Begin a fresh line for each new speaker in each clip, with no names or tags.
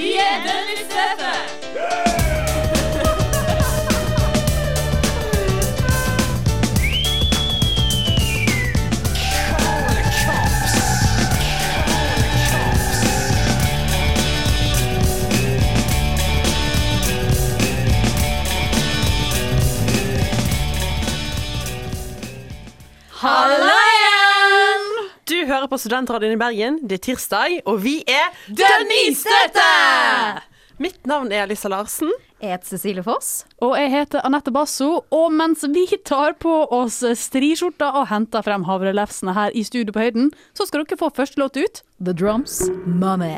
Vi er
på Studentradioen i Bergen. Det er tirsdag, og vi er
Den nystøtte!
Mitt navn er Alisa Larsen.
Jeg heter Cecilie Foss.
Og jeg heter Anette Basso, og mens vi tar på oss striskjorta og henter frem havrelefsene her i studio på høyden, så skal dere få første låt ut.
The Drums Mummy.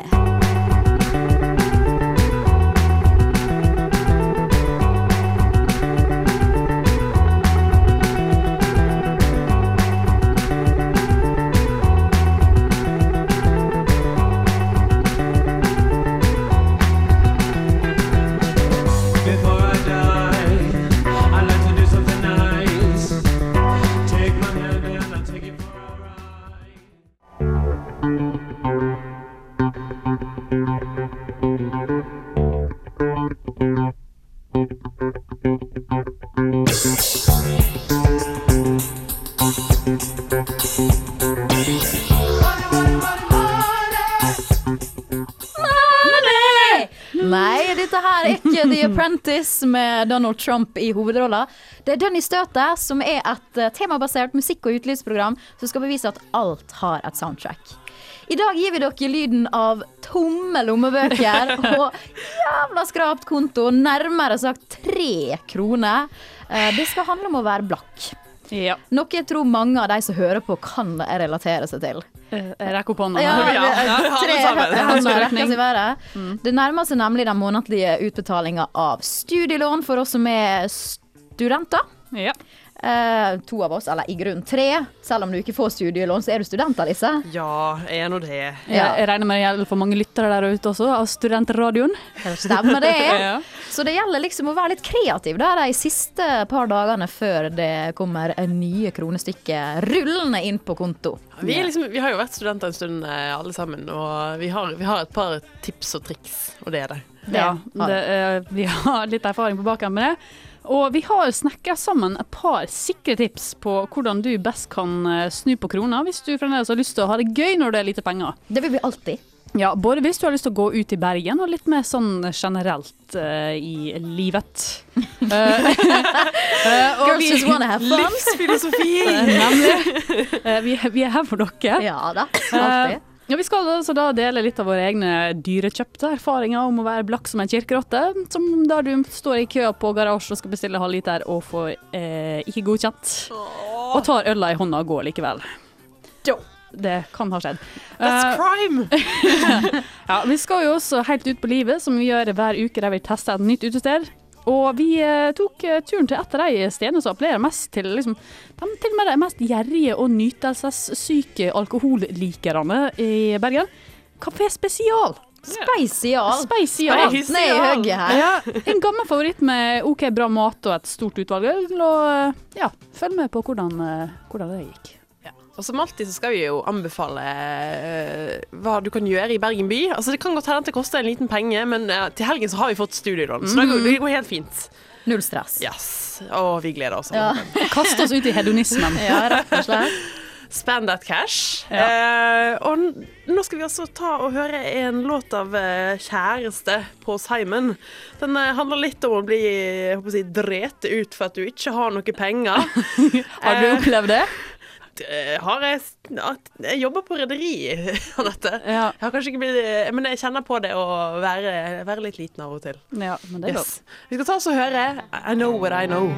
Med Donald Trump i hovedrolla. Det er Denny Støtet, som er et eh, temabasert musikk- og utelivsprogram som skal bevise at alt har et soundtrack. I dag gir vi dere lyden av tomme lommebøker og jævla skrapt konto, nærmere sagt tre kroner. Eh, Det skal handle om å være blakk.
Ja.
Noe jeg tror mange av de som hører på, kan relatere seg til.
Eh, rekker opp hånda.
Ja,
Ja, ja,
tre hender rekker seg være. Det nærmer seg nemlig den månedlige utbetalinga av studielån for oss som er studenter.
Ja.
Eh, to av oss, eller i grunn tre. Selv om du ikke får studielån, så er du student, Alice.
Ja, jeg er nå det.
Ja.
Jeg regner med det gjelder for mange lyttere der ute også, av studentradioen.
Stemmer det?
Ja.
Så det gjelder liksom å være litt kreativ da, de siste par dagene før det kommer nye kronestykker rullende inn på konto.
Vi, er liksom, vi har jo vært studenter en stund eh, alle sammen, og vi har, vi har et par tips og triks, og det er det.
Ja, det, vi har litt erfaring på baken med det. Og vi har snekra sammen et par sikre tips på hvordan du best kan eh, snu på krona hvis du fremdeles har lyst til å ha det gøy når det er lite penger.
Det vil vi alltid.
Ja, både hvis du har lyst til å gå ut i Bergen, og litt mer sånn generelt uh, i livet. uh,
Girls just wanna have fun.
Livsfilosofi!
Nemlig. Vi, vi er her for dere.
Ja da, alltid.
Ja, vi skal altså da dele litt av våre egne dyrekjøpte erfaringer om å være blakk som en kirkerotte. Som da du står i kø på garasje og skal bestille halvliter og får eh, ikke godkjent. Og tar øla i hånda og går likevel. Det kan ha skjedd.
That's
Eh,
crime!
ja, vi skal jo også helt ut på livet, som vi gjør hver uke der vi tester et nytt utested. Og vi eh, tok eh, turen til et av de stedene som appellerer mest til liksom, de til med de mest gjerrige og nytelsessyke alkohollikerne i Bergen. Kafé Spesial.
Spesial.
Spesial.
Nei, er her.
Ja, en gammel favoritt med OK bra mat og et stort utvalg. Og eh, ja, følg med på hvordan, hvordan det gikk.
Og som alltid så skal vi jo anbefale eh, hva du kan gjøre i Bergen by. Altså Det kan godt hende at det koster en liten penge, men eh, til helgen så har vi fått studielån, så det går, det går helt fint.
Null stress.
Yes. Og vi gleder oss.
Ja.
Kast oss ut i hedonismen.
Ja, rett og slett.
Spend that cash. Eh, og nå skal vi også ta og høre en låt av kjæreste på Simon. Den handler litt om å bli jeg håper å si, drete ut for at du ikke har noe penger.
Har du opplevd det?
Eh, har jeg, jeg jobber på rederi, Anette.
Ja.
Jeg har kanskje ikke blitt eh, Men jeg kjenner på det å være, være litt liten av og til.
ja men det er lov.
Yes. Vi skal ta oss og høre I Know What I Know.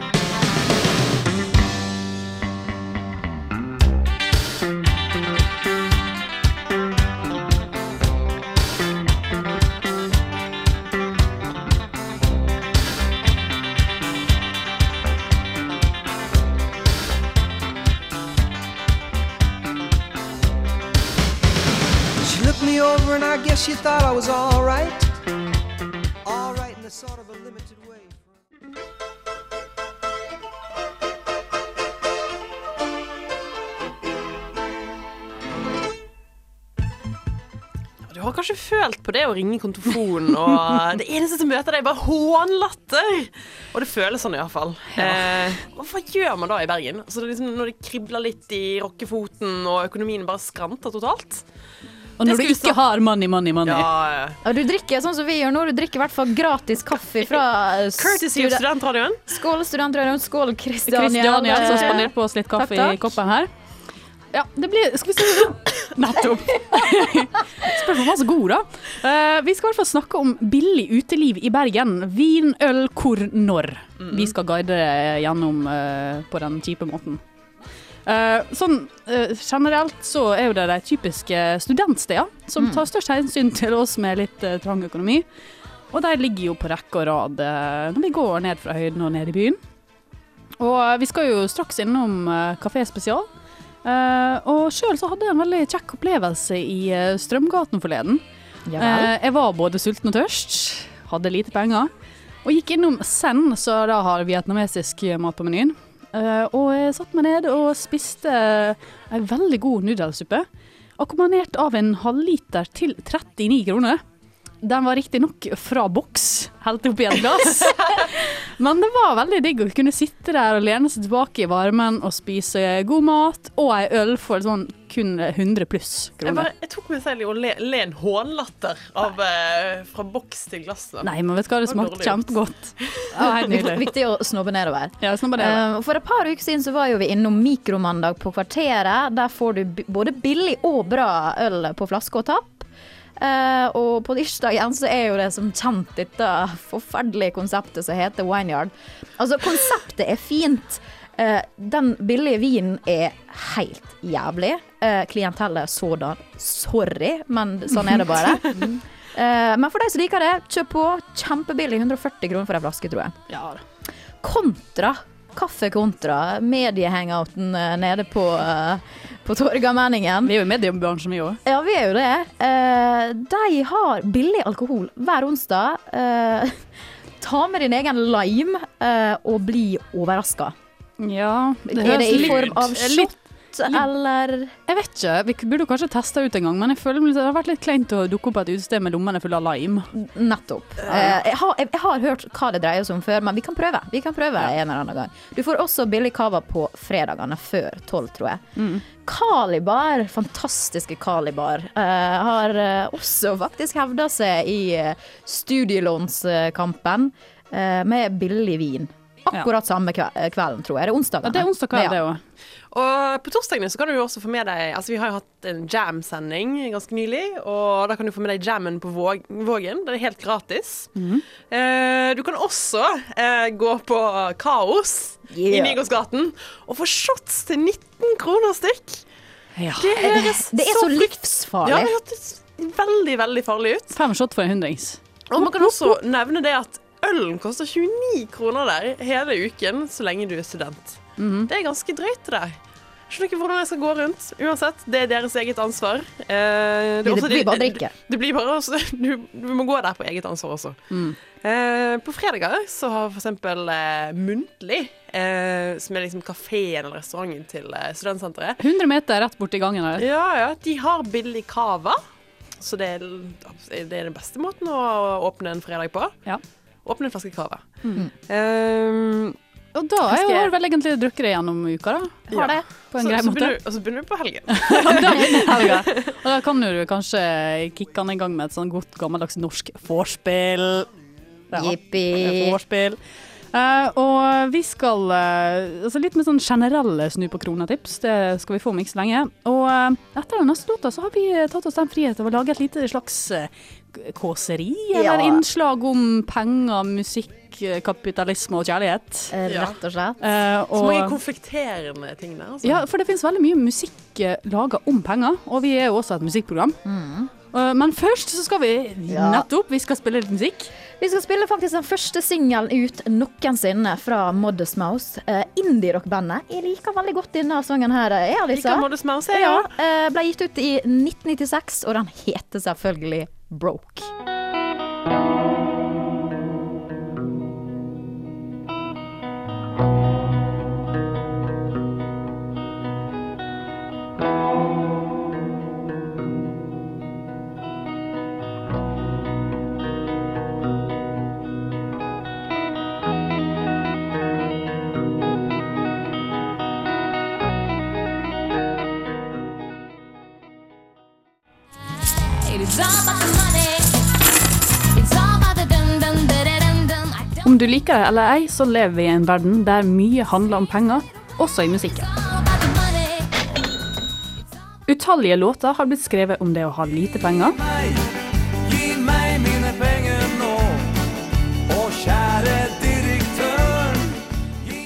Over and I guess you thought I was alright. Alright in a sort of a limited way.
Du har kanskje følt på det å ringe kontofonen, og det eneste som møter deg, er bare hånlatter. Og det føles sånn iallfall. Eh, og hva gjør man da i Bergen? Altså, det er liksom, når det kribler litt i rockefoten, og økonomien bare skranter totalt.
Og når du
ikke vi
ikke har money, money, money.
Ja, ja.
Du drikker sånn som vi gjør nå. Du drikker i hvert fall gratis kaffe fra eh,
Courtesy of Studentradioen.
Skål, studentradioen. Skål, Kristian.
Kristiania som spanderte på oss litt kaffe
Takk, takk.
i koppen her. Ja, det blir Skal vi se Nettopp. Spør om han er så god, da. Uh, vi skal i hvert fall snakke om billig uteliv i Bergen. Vin, øl, hvor, når. Vi skal guide gjennom uh, på den kjipe måten. Eh, sånn eh, generelt så er jo det de typiske studentsteder som tar størst hensyn til oss med litt eh, trang økonomi. Og de ligger jo på rekke og rad når vi går ned fra høyden og ned i byen. Og vi skal jo straks innom Kafé Spesial. Og sjøl så hadde jeg en veldig kjekk opplevelse i Strømgaten forleden.
Ja
jeg var både sulten og tørst, hadde lite penger, og gikk innom Sen, så da har vietnamesisk mat på menyen. Eh, og jeg satte meg ned og spiste ei veldig god nudelsuppe, akkompagnert av en halvliter til 39 kroner. Den var riktignok fra boks, helt oppi et glass. Men det var veldig digg å kunne sitte der og lene seg tilbake i varmen og spise god mat og ei øl for sånn kun 100 pluss
Jeg,
kroner.
bare, jeg tok meg selv i å le, le en hånlatter av, eh, fra boks til glass. da.
Nei, men vet du hva, det smakte kjempegodt. Ja, helt
Viktig,
nydelig.
viktig å snobbe nedover.
Ja, snobbe nedover. det.
Eh, for et par uker siden så var jo vi innom Mikromandag på Kvarteret. Der får du både billig og bra øl på flaske og tapp. Uh, og på tirsdagen så er jo det som kjent dette forferdelige konseptet som heter Wineyard. Altså, konseptet er fint. Uh, den billige vinen er helt jævlig. Uh, klientellet sådan. Sorry, men sånn er det bare. uh, men for de som liker det, kjøp på. Kjempebillig. 140 kroner for ei flaske, tror jeg.
Ja.
Kontra Kaffe kontra mediehangouten uh, nede på, uh, på Torgallmenningen.
Vi er jo i mediebransjen, vi òg.
Ja, vi er jo det. Eh, de har billig alkohol hver onsdag. Eh, ta med din egen lime eh, og bli overraska.
Ja, det høres
Er det i form av
litt-
eller
Jeg vet ikke. Vi burde kanskje testa ut en gang, men jeg føler det har vært litt kleint å dukke opp på et utested med lommene fulle av lime.
Nettopp. Eh, jeg, har, jeg, har hørt hva det dreier seg om før, men vi kan prøve. Vi kan prøve en eller annen gang. Du får også billig cava på fredagene før tolv, tror jeg. Kalibar, fantastiske Kalibar, eh, har eh, også faktisk hevda seg i studielånskampen med billig vin. Akkurat samme kve kvelden, tror jeg. Det er onsdag.
Ja, det er onsdag kveld,
Ja.
det òg.
Og på torsdagene så kan du jo også få med deg Altså Vi har jo hatt en jam-sending ganske nylig, og da kan du få med deg jammen på Vågen. Det er helt gratis. eh, du kan også eh, gå på Kaos i
Yeah.
Nygårdsgaten og få shots til 19 kroner stykk.
Ja.
Det høres
Det er så
frykt-
livsfarlig.
Ja, det hørtes veldig, veldig farlig ut.
Fem shot for en hundrings.
Og man kan også nevne det at ølen koster 29 kroner der hele uken så lenge du er student.
Mhm.
Det er ganske drøyt, det der. Skjønner ikke hvordan jeg skal gå rundt. Uansett, det er deres eget ansvar. Eh,
Det
også-
blir bare drikke.
Det blir bare også, du, du må gå der på eget ansvar også. Eh, på fredager så har eksempel eh, Muntlig, eh, som er liksom kafeen eller restauranten til eh, studentsenteret,
100 meter rett borti gangen her.
ja, ja, de har billig cava. Så det er, det er den beste måten å åpne en fredag på.
Ja.
Åpne en flaske cava.
Mm.
Um,
Og da
skal-
jo vel egentlig drukket det gjennom uka, da.
Har det.
På en
så,
grei
så
måte.
begynner, og så begynner du på helgen.
Da begynner helga. Og da kan du kanskje kicke han i gang med et sånn godt gammeldags norsk vorspiel. Ja,
Jippi.
vorspiel. Uh, og vi skal uh, altså Litt med sånn generelle snu på krona-tips. Det skal vi få om ikke så lenge. Og uh, etter den neste låta så har vi tatt oss den frihet av å lage et lite slags kåseri, eller
Ja.
innslag om penger, musikk, eh, kapitalisme og kjærlighet.
Eh,
Ja.
Rett og slett.
Eh,
Så mange konflikterende ting der. Altså.
ja, for det finnes veldig mye musikk eh, laga om penger, og vi er jo også et musikkprogram. Eh, men først så skal vi nettopp vi skal spille litt musikk.
Vi skal spille faktisk den første singelen ut noensinne fra Modest Mouse. Uh, Indie-rock-bandet. Jeg liker veldig godt denne sangen her, jeg, Alisa.
Liker Modest Mouse, jeg,
Ja,
ja.
Uh, ble gitt ut i 1996, og den heter selvfølgelig Broke.
Om det eller ei, så lever vi i en verden der mye handler om penger, også i musikken. Utallige låter har blitt skrevet om det å ha lite penger,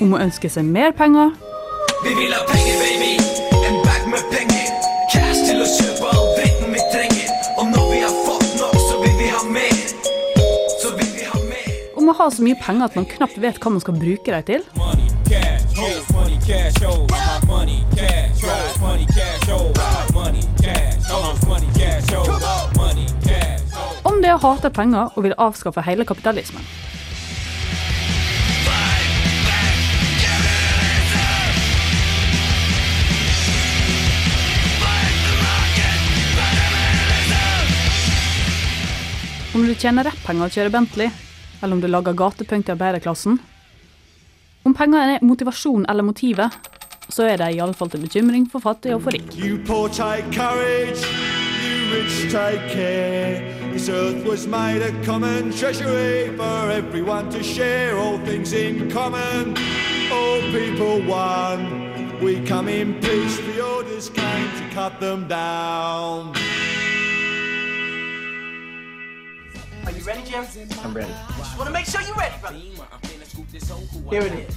om å ønske seg mer penger,
Vi vil ha penger, baby. En bag med penger. Mer.
om å ha så mye penger at man knapt vet hva man skal bruke dem til, om det å hate penger og vil avskaffe hele kapitalismen. Om du tjener rappenger og kjører Bentley, eller om du lager gatepunkt i arbeiderklassen. Om penger er motivasjon eller motivet, så er det iallfall til bekymring for fattig og for rik.
We come in peace, the orders came to cut them down.
You ready, Jim? I'm ready. Just want to make sure you're ready, brother. Here it is.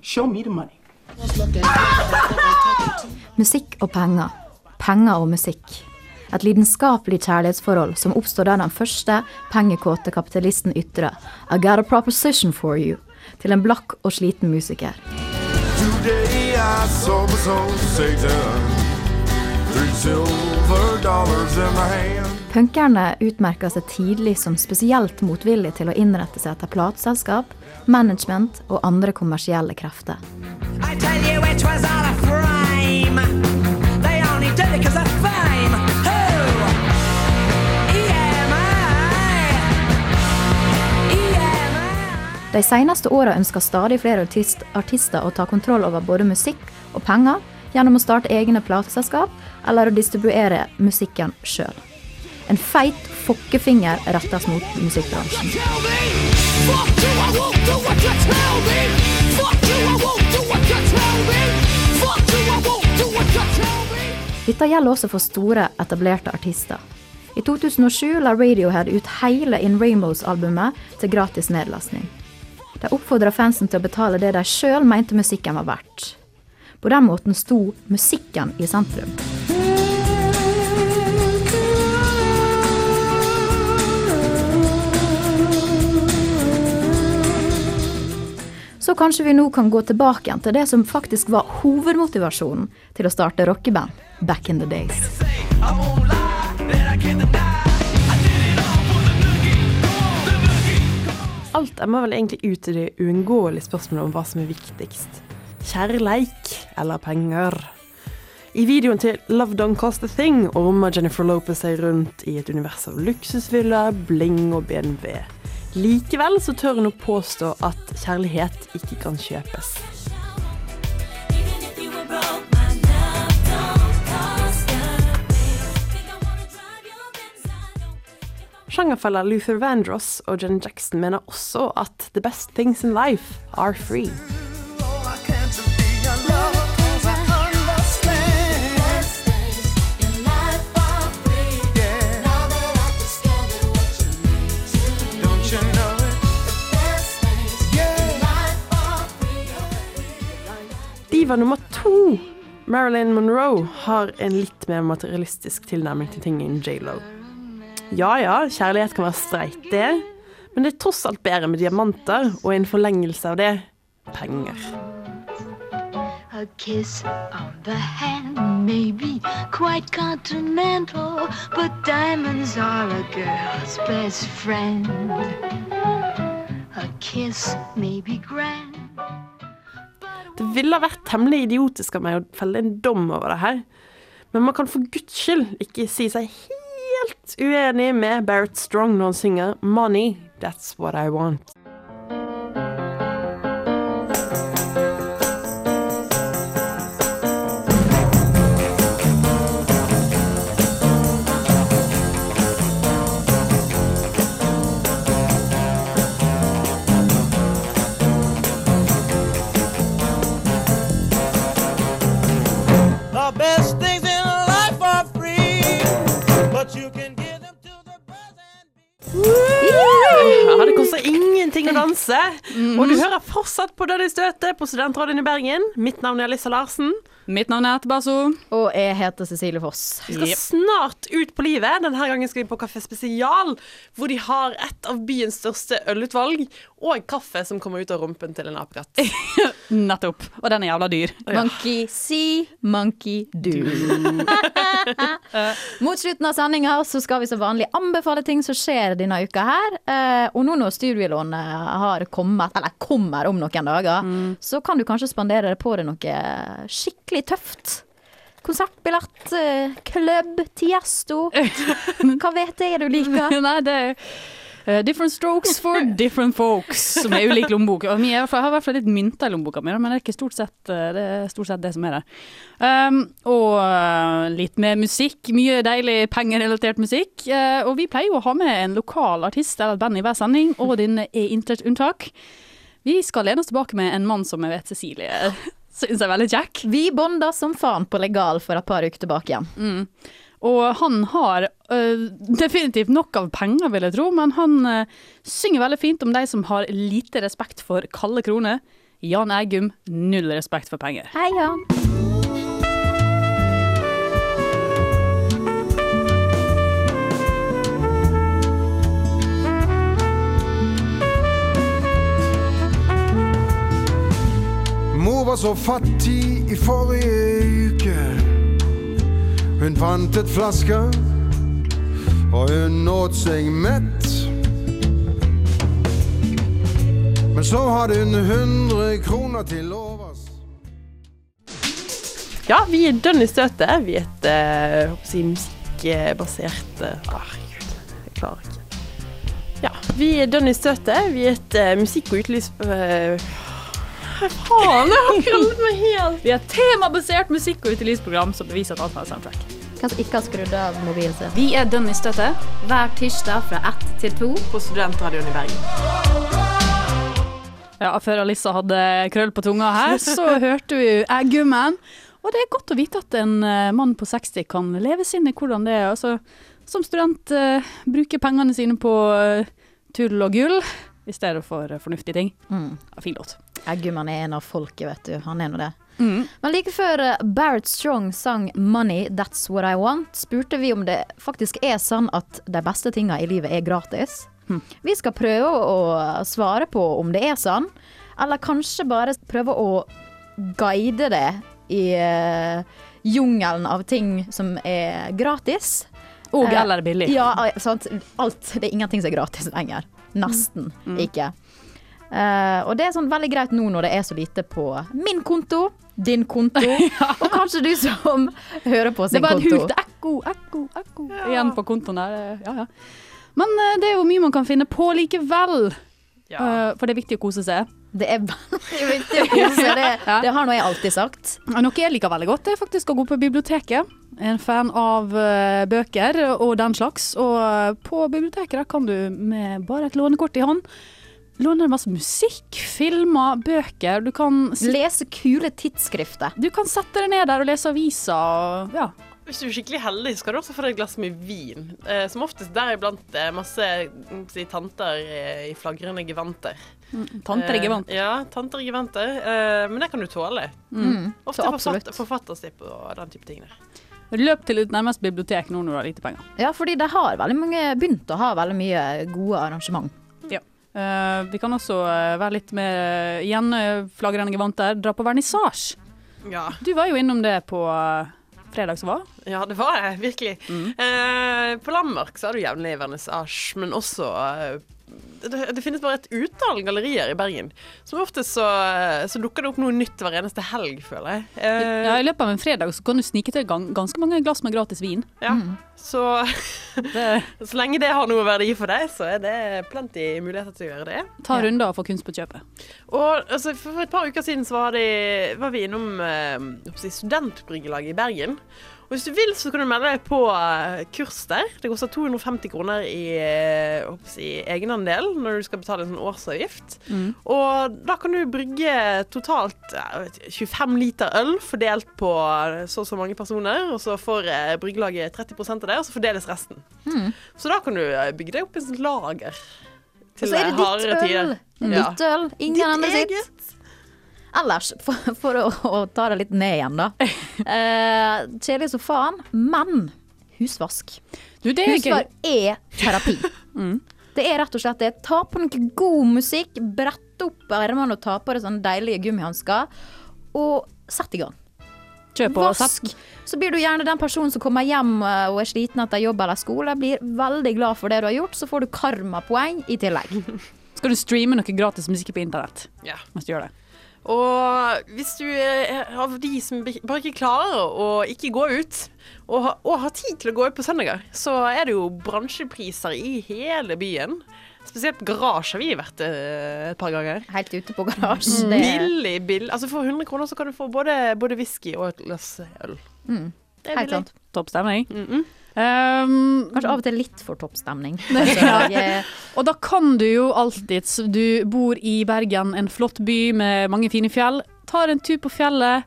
Show me the money.
Musikk og penger. Penger og musikk. Et lidenskapelig kjærlighetsforhold som oppstår der den første pengekåte kapitalisten ytrer I got a proposition for you til en blakk og sliten musiker.
Today I saw my soul Satan. Three silver dollars in my hand.
Punkerne utmerka seg tidlig som spesielt motvillige til å innrette seg etter plateselskap, management og andre kommersielle krefter.
EMI. EMI.
De seneste åra ønsker stadig flere artist artister å ta kontroll over både musikk og penger gjennom å starte egne plateselskap eller å distribuere musikken sjøl. En feit fokkefinger rettes mot musikkbransjen. Dette gjelder også for store, etablerte artister. I 2007 la Radiohead ut hele In Rainbows-albumet til gratis nedlastning. De oppfordra fansen til å betale det de sjøl mente musikken var verdt. På den måten sto musikken i sentrum. Så kanskje vi nå kan gå tilbake igjen til det som faktisk var hovedmotivasjonen til å starte rockeband back in the days.
I I. I.
Alt er vel egentlig ut til det uunngåelige spørsmålet om hva som er viktigst. Kjærleik eller penger? I videoen til Love Don't Cost a Thing ormer Jennifer Lopez seg rundt i et univers av luksusvilla, bling og BMW. Likevel så tør hun å påstå at kjærlighet ikke kan kjøpes. Sjangerfeller Luther Vandross og Jen Jackson mener også at the best things in life are free. Diva nummer to, Marilyn Monroe, har en litt mer materialistisk tilnærming til ting enn J.Lo. Ja ja, kjærlighet kan være streit, det. Men det er tross alt bedre med diamanter, og en forlengelse av det penger.
A kiss on the hand may be quite continental, but diamonds are a girl's best friend. A kiss may be grand.
Det ville vært temmelig idiotisk av meg å felle en dom over det her, men man kan for guds skyld ikke si seg helt uenig med Barrett Strong når han synger 'Money, that's what I want'. Ting å danse. Og du hører fortsatt på Dønn støte på Studentrådet i Bergen. Mitt navn er Alissa Larsen.
Mitt navn er Basso.
Og jeg heter Cecilie Foss.
Vi skal snart ut på livet. Denne gangen skal vi på Kafé Spesial, hvor de har et av byens største ølutvalg, og kaffe som kommer ut av rumpen til en apekatt.
Nettopp. Og den er jævla dyr.
Monkey see, monkey do. Mot slutten av sendinga så skal vi som vanlig anbefale ting som skjer denne uka her. Eh, og nå når studielånet har kommet, eller kommer om noen dager, så kan du kanskje spandere på deg noe skikkelig tøft. Konsertbillett, eh, klubb, Tiesto. Hva vet jeg du liker?
Nei, det eh, different strokes for different folks, som er ulik lommebok. Jeg har i hvert fall litt mynter i lommeboka mi, men det er stort sett eh, det, er stort sett det som er der. Um, og eh, litt mer musikk. Mye deilig pengerelatert musikk. Uh, og vi pleier jo å ha med en lokal artist eller et band i hver sending, og din er intet unntak. Vi skal lene oss tilbake med en mann som jeg vet Cecilie syns er veldig kjekk.
Vi bonda som faen på legal for et par uker tilbake igjen.
Og han har øh, definitivt nok av penger, vil jeg tro, men han øh, synger veldig fint om de som har lite respekt for kalde kroner. Jan Eggum, null respekt for penger.
Hei, Jan.
Mor var så fattig i forrige uke. Hun pantet flasker, og hun åt seg mett. Men så hadde hun 100 kroner til overs.
Ja, vi er dønn i støtet. Vi er et eh, å si, musikkbasert uh, ah, jeg klarer ikke. Ja, vi er dønn i støtet. Vi er et uh, musikk- og utelivs... Uh, faen, jeg har krøllet meg helt.
Vi har temabasert musikk- og utelivsprogram som beviser at alt har soundtrack.
Hvem ikke har skrudd av mobilen sin?
Vi er Dummistøtte.
Hver tirsdag fra ett til to.
På Studentradioen i Bergen.
Ja, før Alissa hadde krøll på tunga her, så hørte vi Eggummen. Og det er godt å vite at en eh, mann på 60 kan leve sinne hvordan det er. Altså, som student uh, bruke pengene sine på eh, tull og gull i stedet for eh, fornuftige ting.
Mm.
Ja, fin låt.
Eggumman er en av folket, vet du. Han er nå det. Men like før eh, Barrett Strong sang 'Money, That's What I Want', spurte vi om det faktisk er sånn at de beste tinga i livet er gratis. Vi skal prøve å svare på om det er sånn, eller kanskje bare prøve å guide det i uh, jungelen av ting som er gratis.
Og
Eh,
eller billig.
Ja, eh, sant. Alt. Det er ingenting som er gratis lenger. Nesten ikke. Eh, og det er sånn veldig greit nå når det er så lite på min konto, din konto, og kanskje du som hører på sin konto.
Det
er
var et
konto.
hult ekko, ekko, ekko igjen på kontoen der. Ja, ja. Men uh, det er jo mye man kan finne på likevel. Uh, for det er viktig å kose seg.
Det er veldig viktig å kose seg. Det,
Ja.
det har nå jeg alltid sagt.
Noe jeg liker veldig godt, det er faktisk å gå på biblioteket. Jeg er en fan av eh, bøker og den slags. Og eh, på biblioteket der kan du med bare et lånekort i hånd låne masse musikk, filmer, bøker. Du kan,
Lese kule tidsskrifter.
du kan sette deg ned der og lese aviser. Og, ja.
Hvis du er skikkelig heldig, skal du også få deg et glass med vin. Eh, som oftest deriblant eh, masse mm, si, tanter eh, i flagrende gevanter.
Tanter i gevant.
Eh, ja, tanter i gevanter. Eh, men det kan du tåle.
Mm,
Ofte
så absolutt.
forfatter, forfatterstipp og den type ting der.
Løp til ditt nærmeste bibliotek nå når du har lite penger.
Ja, fordi de har veldig mange begynt å ha veldig mye gode arrangement.
Eh, vi kan også eh, være litt uh, igjen uh, flagrende gevanter, dra på vernissasje.
Ja.
Du var jo innom det på eh, fredag som var.
Ja, det var det, virkelig. Eh, på Landmark så har du jevnlig vernissasje, men også eh, det, det finnes bare et utall gallerier i Bergen. Som ofte så, så dukker det opp noe nytt hver eneste helg, føler jeg. Eh,
Ja, I løpet av en fredag så kan du snike til gan ganske mange glass med gratis vin.
ja. Så, så lenge det har noe verdi for deg, så er det plenty muligheter til å gjøre det.
Ta runder og få kunst på kjøpet.
Og altså, for et par uker siden så var, de, var vi innom eh, studentbryggelaget i Bergen. Og hvis du vil, så kan du melde deg på eh, kurs der. Det koster 250 kroner i eh, si, egenandel når du skal betale en sånn årsavgift. Og da kan du brygge totalt eh, vet 25 liter øl fordelt på så og så mange personer. Og så får eh, bryggelaget 30 av det, og så fordeles resten. Så da kan du eh, bygge deg opp et sånt lager.
Og så er det ditt øl.
Ja.
Ditt øl. Ingen andre sitt. Ellers, for, for å, å ta det litt ned igjen, da. Eh, Kjedelig som faen, men husvask.
Du, det er
Husvask er terapi. Det er rett og slett det. Ta på noe god musikk, brett opp ermene og ta på deg sånne deilige gummihansker, og sett i gang.
Kjøp og
Vask. Så blir du gjerne den personen som kommer hjem eh, og er sliten etter jobb eller skole. Blir veldig glad for det du har gjort, så får du karmapoeng i tillegg.
Skal du streame noe gratis musikk på internett
Ja.
mens du gjør det?
Og hvis du er av de som bare ikke klarer å ikke gå ut, og, og har tid til å gå ut på søndager, så er det jo bransjepriser i hele byen. Spesielt garasje har vi vært eh, et par ganger.
Helt ute på garasje. Er
Billig, billig. Altså For 100 kroner så kan du få både, både whisky og et glass øl.
Mm.
Det
helt sant.
Topp stemning.
-mm.
Um,
Kanskje av og til litt for toppstemning. Altså, jeg-
og da kan du jo alltids Du bor i Bergen, en flott by med mange fine fjell. Tar en tur på fjellet,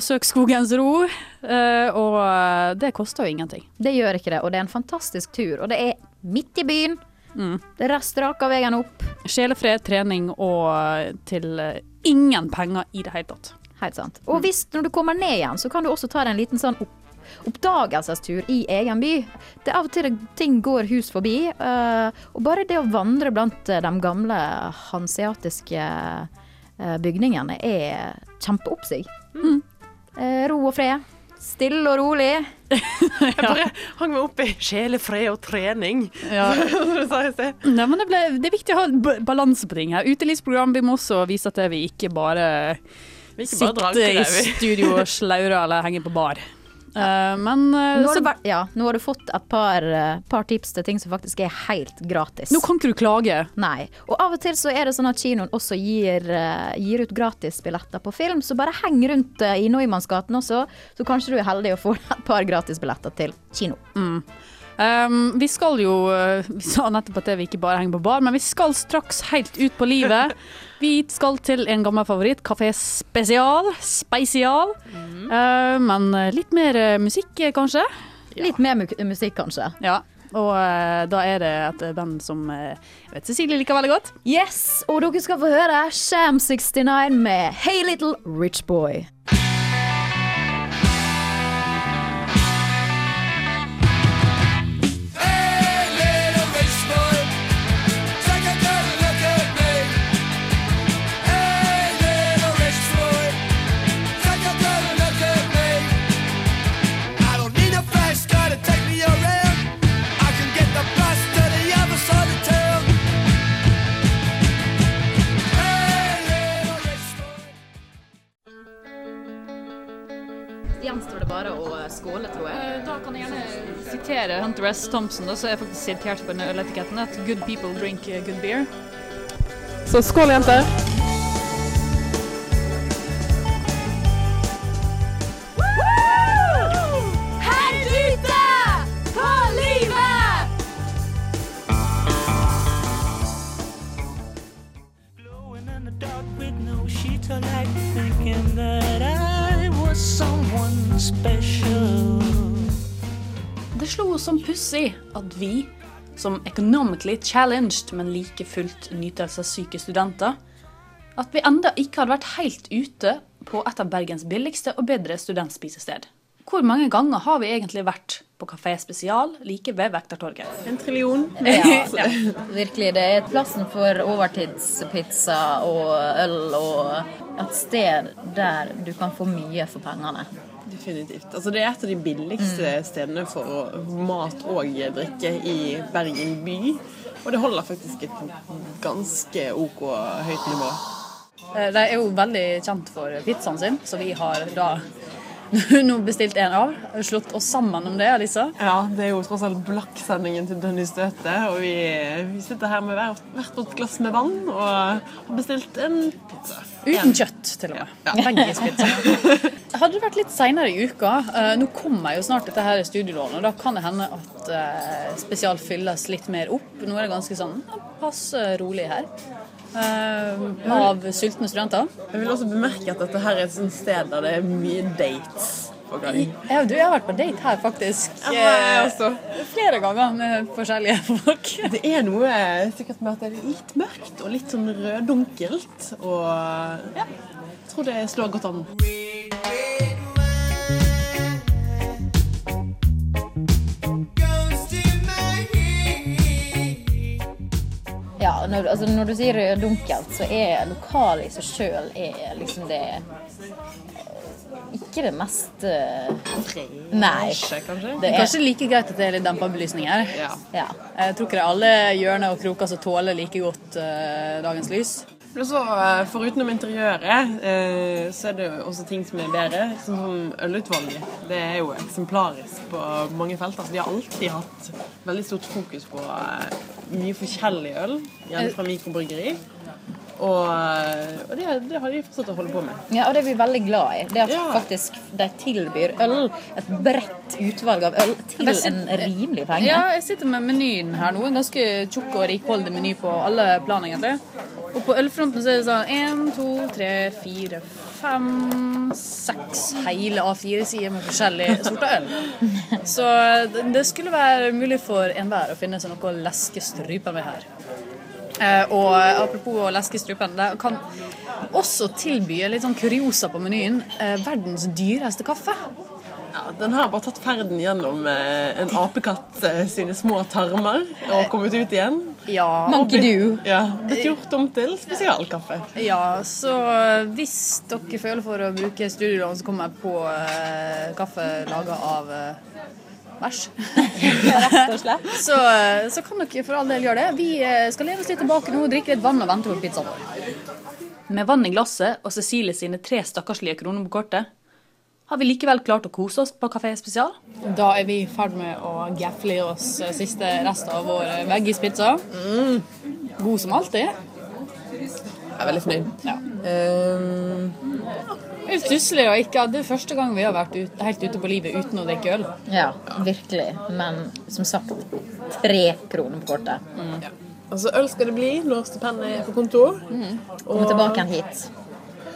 søk skogens ro, og det koster jo ingenting.
Det gjør ikke det, og det er en fantastisk tur. Og det er midt i byen.
Mm.
Det er rett raka veien opp.
Sjelefred, trening og til ingen penger i det hele tatt.
Helt sant. Og hvis når du kommer ned igjen, så kan du også ta deg en liten sånn opp oppdagelsestur i egen by. Det er av og til ting går hus forbi. eh, og bare det å vandre blant eh, de gamle hanseatiske eh, bygningene er kjempeoppsig.
Mm.
Ro og fred. Stille og rolig.
Jeg bare hang meg opp i sjelefred og trening.
Ja. Nei, det, ble, det er viktig å ha balanse på ting her. Utelivsprogram vi må også vise at vi ikke bare
Vi ikke bare
sitter i studio og slaurer eller henger på bar. Eh, men eh,
Nå har,
så,
du, ja, nå har du fått et par, eh, par tips til ting som faktisk er helt gratis.
nå kan ikke du klage.
Nei. Og av og til så er det sånn at kinoen også gir, eh, gir ut gratisbilletter på film, så bare heng rundt eh, i Neumannsgaten også, så kanskje du er heldig å få et par gratisbilletter til kino.
Um, vi skal jo uh, Vi sa nettopp at vi ikke bare henger på bar, men vi skal straks helt ut på livet. Vi skal til en gammel favoritt, Kafé Spesial. Spesial. Uh, men uh, litt mer musikk, kanskje? kanskje?
Litt mer mu musikk, kanskje.
Ja. Og uh, da er det et band som uh, jeg vet Cecilie liker veldig godt.
Yes, og dere skal få høre Sham 69 med Hey Little Rich Boy.
Sitere S. Thompson, da, så er faktisk sitert på den øletiketten at 'good people drink uh, good beer'.
Så skål, jenter.
Som pussig at vi, som economically challenged, men like fullt nytelsessyke studenter, at vi enda ikke hadde vært helt ute på et av Bergens billigste og bedre studentspisested. Hvor mange ganger har vi egentlig vært på Kafé Spesial like ved Vektertorget?
En trillion.
Ja, virkelig. Det er plassen for overtidspizza og øl og et sted der du kan få mye for pengene.
Definitivt. Altså, det er et av de billigste stedene for mat og drikke i Bergen by. Og det holder faktisk et ganske OK høyt nivå.
Eh, De er jo veldig kjent for pizzaen sin, så vi har da nå bestilt en av. Slått oss sammen om det, Alisa.
Ja, det er jo tross alt Blakk-sendingen til Dønny Støte, og vi, vi sitter her med hvert, hvert vårt glass med vann og har bestilt en pizza.
Uten kjøtt, til og med. Ja. Veggispizza. Hadde det vært litt seinere i uka, uh, nå kommer jo snart dette her studielånet, og da kan det hende at uh, spesial fylles litt mer opp. Nå er det ganske sånn passe rolig her. Eh, av sultne studenter.
Jeg vil også bemerke at dette her er et sted der det er mye dates.
Ja, du, jeg har vært på date her, faktisk.
Ja,
eh. Flere ganger med forskjellige folk.
Det er noe sikkert med at det er litt mørkt og litt sånn røddunkelt. Og ja, jeg tror det slår godt an.
Når, altså, når du sier dunkelt, så er lokalet i seg sjøl liksom det Ikke det mest uh, Nei.
kanskje?
Det er
Kanskje like greit at det er litt dempa belysning her.
Ja.
Ja.
Jeg tror ikke det er alle hjørner og kroker som tåler like godt uh, dagens lys.
Men så, Foruten om interiøret, eh, så er det også ting som er bedre. Sånn som ølutvalget. Det er jo eksemplarisk på mange felt. Altså, de har alltid hatt veldig stort fokus på eh, mye forskjellig øl, gjerne fra mikrobryggeri. Og, eh, og det, det har de fortsatt å holde på med.
Ja, og det er vi veldig glad i. Det at
Ja.
faktisk de tilbyr øl, et bredt utvalg av øl, til en rimelig penge.
Ja, jeg sitter med menyen her nå. En ganske tjukk og rikholdig meny på alle plan, egentlig. Og på ølfronten så er det sånn én, to, tre, fire, fem, seks hele A4-sider med forskjellige sorter øl. Så det- skulle være mulig for enhver å finne seg noe å leske strupen med her. Eh, og apropos å leske strupen, det kan også tilby litt sånn kuriosa på menyen. Eh, verdens dyreste kaffe.
Ja, den har bare tatt ferden gjennom eh, en apekatt eh, sine små tarmer og kommet ut igjen.
Ja,
Monkey Do.
Ja, Blitt gjort om til spesialkaffe.
Ja, så hvis dere føler for å bruke studielån, så kommer jeg på eh, kaffe laga av eh, bæsj.
Rett og slett.
så, eh, så kan dere for all del gjøre det. Vi eh, skal leve oss litt tilbake nå, drikke litt vann og vente på pizzaen vår. Med vann i glasset og Cecilie sine tre stakkarslige kroner på kortet, har vi likevel klart å kose oss på Kafé Spesial. Da er vi i ferd med å gafle i oss siste rest av vår veggispizza. God som alltid.
Jeg er veldig fornøyd.
Ja.
Um...
Det er stusslig å ikke Det er første gang vi har vært ut, helt ute på livet uten å drikke øl.
Ja, virkelig. Men som sagt, tre kroner på kortet.
altså, øl skal det bli når stipendet er på konto.
Komme tilbake igjen hit.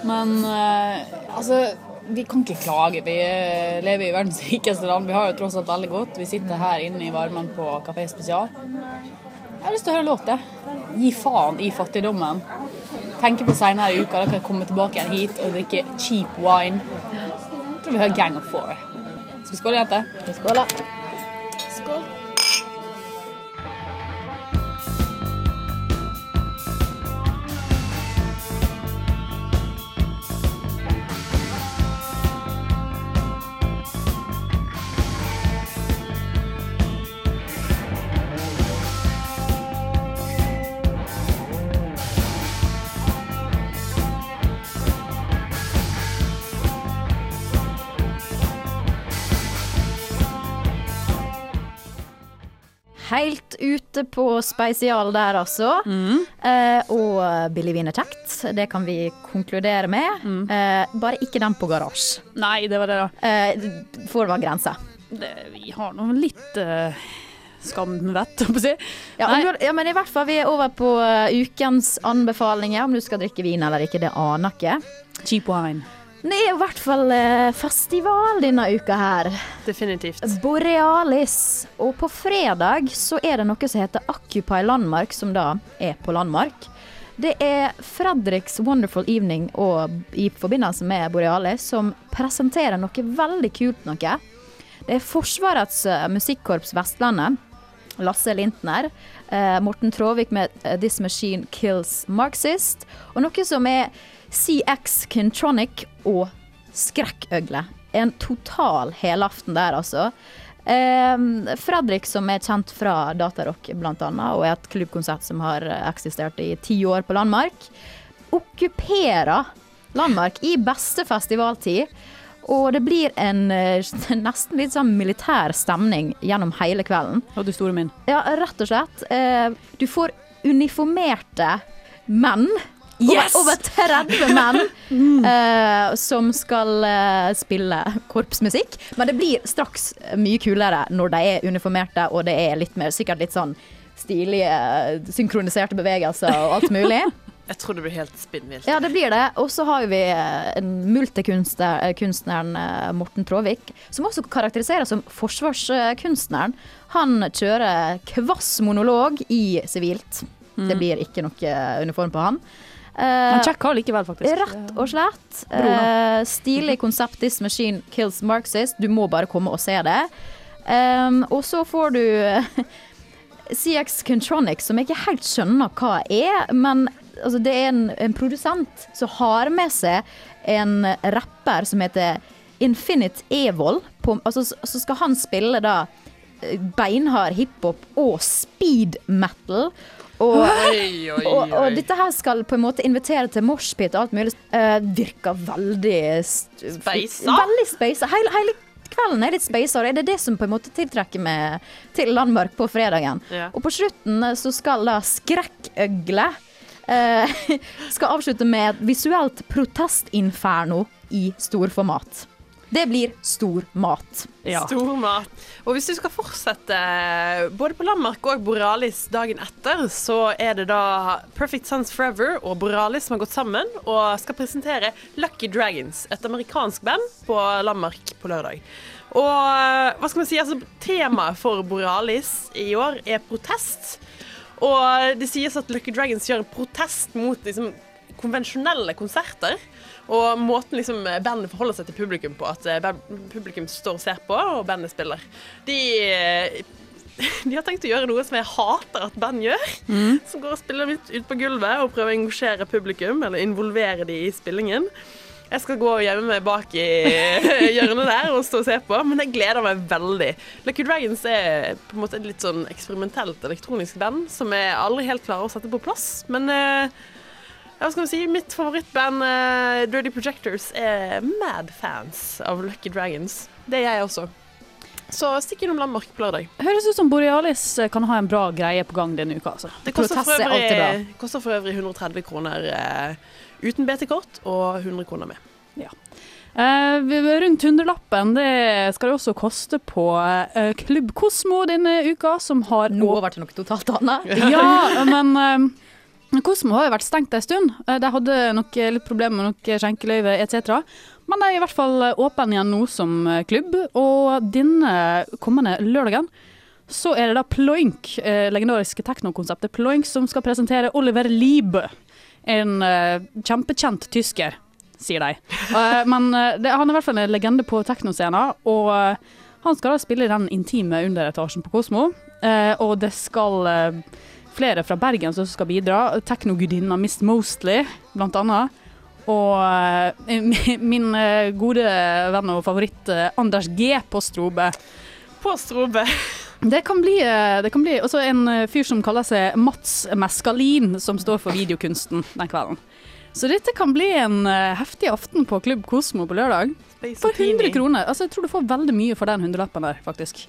Men uh, altså vi kan ikke klage. Vi eh, lever i verdens rikeste land. Vi har jo tross alt veldig godt. Vi sitter her inne i varmen på Kafé Spesial. Jeg har lyst til å høre låt, jeg. Gi faen i fattigdommen. Tenker på senere i uka, da kan jeg komme tilbake igjen hit og drikke cheap wine. Jeg tror vi hører Gang of Four. Skal vi skåle, jenter?
Skål.
Skål.
Ute på spesial der, altså. Eh, og Billy Wien er kjekt. Det kan vi konkludere med. Eh, bare ikke den på garasje.
Nei, det var det, da.
Eh, for være grenser.
grensa. vi har nå litt uh, skamvett, holdt jeg på å si.
Ja, du, ja, men i hvert fall, vi er over på eh, ukens anbefalinger. Om du skal drikke vin eller ikke, det aner ikke.
Cheap wine.
Det er i hvert fall eh, festival denne uka her.
Definitivt.
Borealis. Og på fredag så er det noe som heter Occupy Landmark, som da er på Landmark. Det er Fredriks Wonderful Evening og i forbindelse med Borealis som presenterer noe veldig kult noe. Det er Forsvarets eh, musikkorps Vestlandet. Lasse Lintner. Eh, Morten Tråvik med This Machine Kills Marxist. Og noe som er CX Kintronic og Skrekkøgle. En total helaften der, altså. Eh, Fredrik, som er kjent fra Datarock annet, og er et klubbkonsert som har eksistert i ti år på Landmark, okkuperer Landmark i beste festivaltid. Og det blir en eh, nesten litt sånn militær stemning gjennom hele kvelden.
Og du store min.
Ja, rett og slett. Eh, du får uniformerte menn.
Yes!
Over, over 30 menn uh, som skal uh, spille korpsmusikk. Men det blir straks mye kulere når de er uniformerte, og det er litt mer, sikkert litt sånn stilige, synkroniserte bevegelser og alt mulig.
Jeg tror det blir helt spinnvilt.
Ja, det blir det. Og så har vi eh, multikunstneren Morten Tråvik, som også karakteriseres som forsvarskunstneren. Han kjører kvass monolog i sivilt. Det blir ikke noe uniform på han. Eh,
Han sjekka likevel, faktisk.
Rett og slett.
Uh.
Eh, stilig konsept 'This Machine Kills Marxist'. Du må bare komme og se det. Um, og så får du CX Contronics, som jeg ikke helt skjønner hva er, men altså, det er en, en produsent som har med seg en rapper som heter Infinite Evil. På, altså, så skal han spille da eh, beinhard hiphop og speed metal. Og,
Oi, oi,
og, og dette her skal på en måte invitere til moshpit og alt mulig. Uh, virker veldig
Speisa?
Veldig speisa. Hele, hele kvelden er litt speisa, og det er det som på en måte tiltrekker meg til Landmark på fredagen.
Ja.
Og på slutten eh, så skal da Skrekkøgle uh, skal avslutte med et visuelt protestinferno i storformat. Det blir stor mat.
Stor mat. Og hvis du skal fortsette både på Landmark og Borealis dagen etter, så er det da Perfect Sons Forever og Borealis som har gått sammen og skal presentere Lucky Dragons, et amerikansk band på Landmark på lørdag. Og hva skal man si, altså temaet for Borealis i år er protest. Og det sies at Lucky Dragons gjør en protest mot liksom, konvensjonelle konserter. Og måten liksom bandet forholder seg til publikum på. At eh, publikum står og ser på, og bandet spiller. De, eh, de har tenkt å gjøre noe som jeg hater at band gjør. Som går og spiller midt ute på gulvet og prøver å engasjere publikum, eller involvere de i spillingen. Jeg skal gå og gjemme meg bak i hjørnet der og stå og se på, men jeg gleder meg veldig. Lucky Dragons er på en måte et litt sånn eksperimentelt elektronisk band som jeg aldri helt klarer å sette på plass. Men eh, hva skal vi si, mitt favorittband, uh, Dirty Projectors, er mad fans av Lucky Dragons. Det er jeg også. Så stikk innom Landmark på lørdag.
Høres ut som Borealis eh, kan ha en bra greie på gang denne uka. Altså.
Det koster for, øvrig, koster for øvrig 130 kroner uh, uten BT-kort og 100 kroner med.
Ja. Uh, rundt hundrelappen det skal det også koste på uh, Klubb Kosmo denne uka, som har
Nå ble det noe totalt annet.
Ja, men Kosmo har jo vært stengt en stund. Eh, De hadde nok eh, litt problemer med noe skjenkeløyve etc. Men de er i hvert fall eh, åpne igjen nå som eh, klubb, og denne kommende lørdagen så er det da Ploink, eh, legendariske teknokonseptet Ploink, som skal presentere Oliver Liebe. En eh, kjempekjent tysker, sier de. Eh, men eh, det, han er i hvert fall en legende på teknoscenen, og eh, han skal da spille i den intime underetasjen på Kosmo. Eh, og det skal eh, flere fra Bergen som skal bidra. Teknogudinna Miss Mostly, blant annet. Og eh, min, eh, gode venn og favoritt eh, Anders G på Strobe.
På Strobe.
Det kan bli, det kan bli også en fyr som kaller seg Mats Meskalin, som står for videokunsten den kvelden. Så dette kan bli en heftig aften på Klubb Kosmo på lørdag. For 100 kroner. Altså, jeg tror du får veldig mye for den hundrelappen der, faktisk.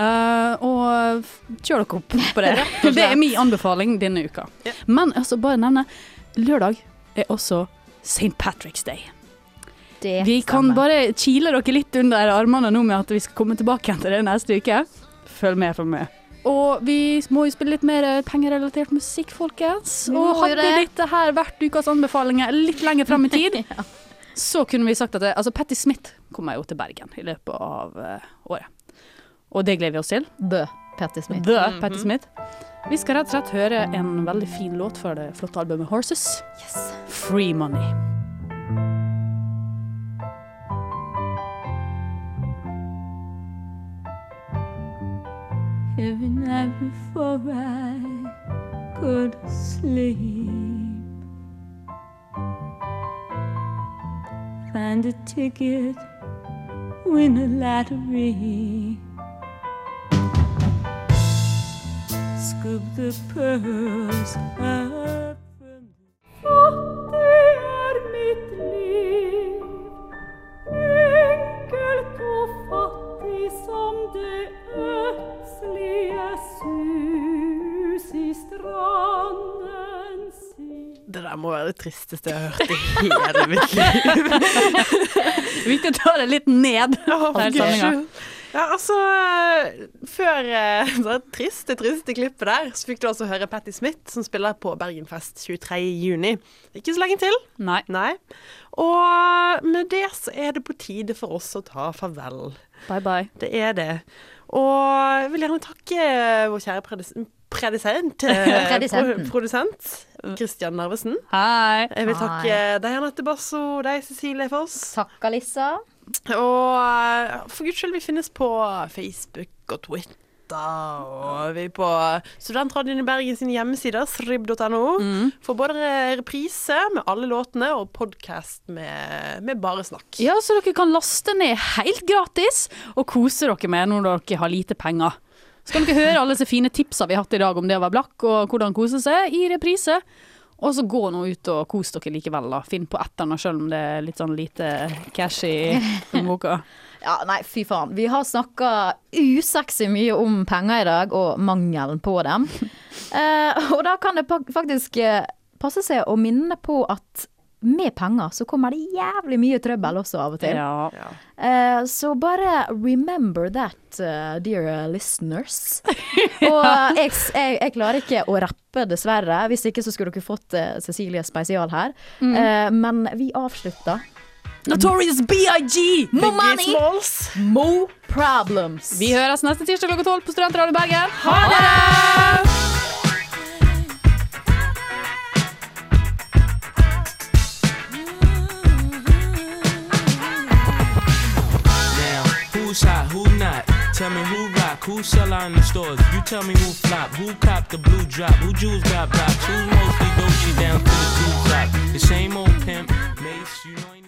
Eh, og kjør dere opp på det. det er min anbefaling denne uka. Men altså, bare nevne lørdag er også St. Patrick's Day.
Det
Vi kan bare kile dere litt under armene nå med at vi skal komme tilbake igjen til det neste uke. Følg med, følg med. Og vi må jo spille litt mer pengerelatert musikk, folkens. Og hadde
det.
dette her vært ukas anbefalinger litt lenger frem i tid, så kunne vi sagt at det, altså Patti Smith kommer jo til Bergen i løpet av eh, året. Og det gleder vi oss til.
The Patti Smith.
The Patti Smith. Vi skal rett og slett høre en veldig fin låt fra det flotte albumet Horses. Yes. Free Money.
Every night before I go to sleep, find a ticket, win a lottery, scoop the pearls up from the Fattig er mitt liv, enkelt og fattig som det ødslige sus i stranden sin.
Det der må være det tristeste jeg har hørt i hele mitt liv.
Viktig å ta det litt ned. Oh.
Ja, altså Før eh, det triste, triste klippet der, så fikk du altså høre Patti Smith, som spiller på Bergenfest 23.6. Ikke så lenge til.
Nei.
Og med det så er det på tide for oss å ta farvel.
Bye bye.
Det er det. Og jeg vil gjerne takke vår kjære predis predisent, eh, pro produsent, Kristian Narvesen.
Hei.
Jeg vil takke
Hei.
deg, Anette Basso, deg, Cecilie Foss.
Takk, Alissa.
Og eh, for guds skyld, vi finnes på Facebook og Twitter. Og vi er på Studentradioen i Bergen sine hjemmesider, srib.no, for både reprise med alle låtene og podkast med, med bare snakk.
Ja, så dere kan laste ned helt gratis og kose dere med når dere har lite penger. Så kan dere høre alle disse fine tipsa vi har hatt i dag om det å være blakk og hvordan kose seg, i reprise. Og så gå nå ut og kos dere likevel, da. Finn på etterne selv om det er litt sånn lite cash i boka.
Ja, nei, fy faen. Vi har snakka usexy mye om penger i dag, og mangelen på dem. Eh, og da kan det faktisk eh, passe seg å minne på at med penger så kommer det jævlig mye trøbbel også av og til.
Ja.
Uh, så bare remember that, uh, dear listeners. og jeg, jeg, jeg klarer ikke å rappe, dessverre. Hvis ikke så skulle dere fått uh, Cecilie spesial her.
Mm.
Men vi avslutter.
Notorious BIG!
Mo money, Mo problems.
Vi høres neste tirsdag klokka tolv på Studentradioen Bergen. Ha det!
Tell me who rock, who sell out in the stores. You tell me who flop, who cop the blue drop, who jewels got blocks, who's mostly Dolce down to the two drop. The same old pimp, Mace, you know.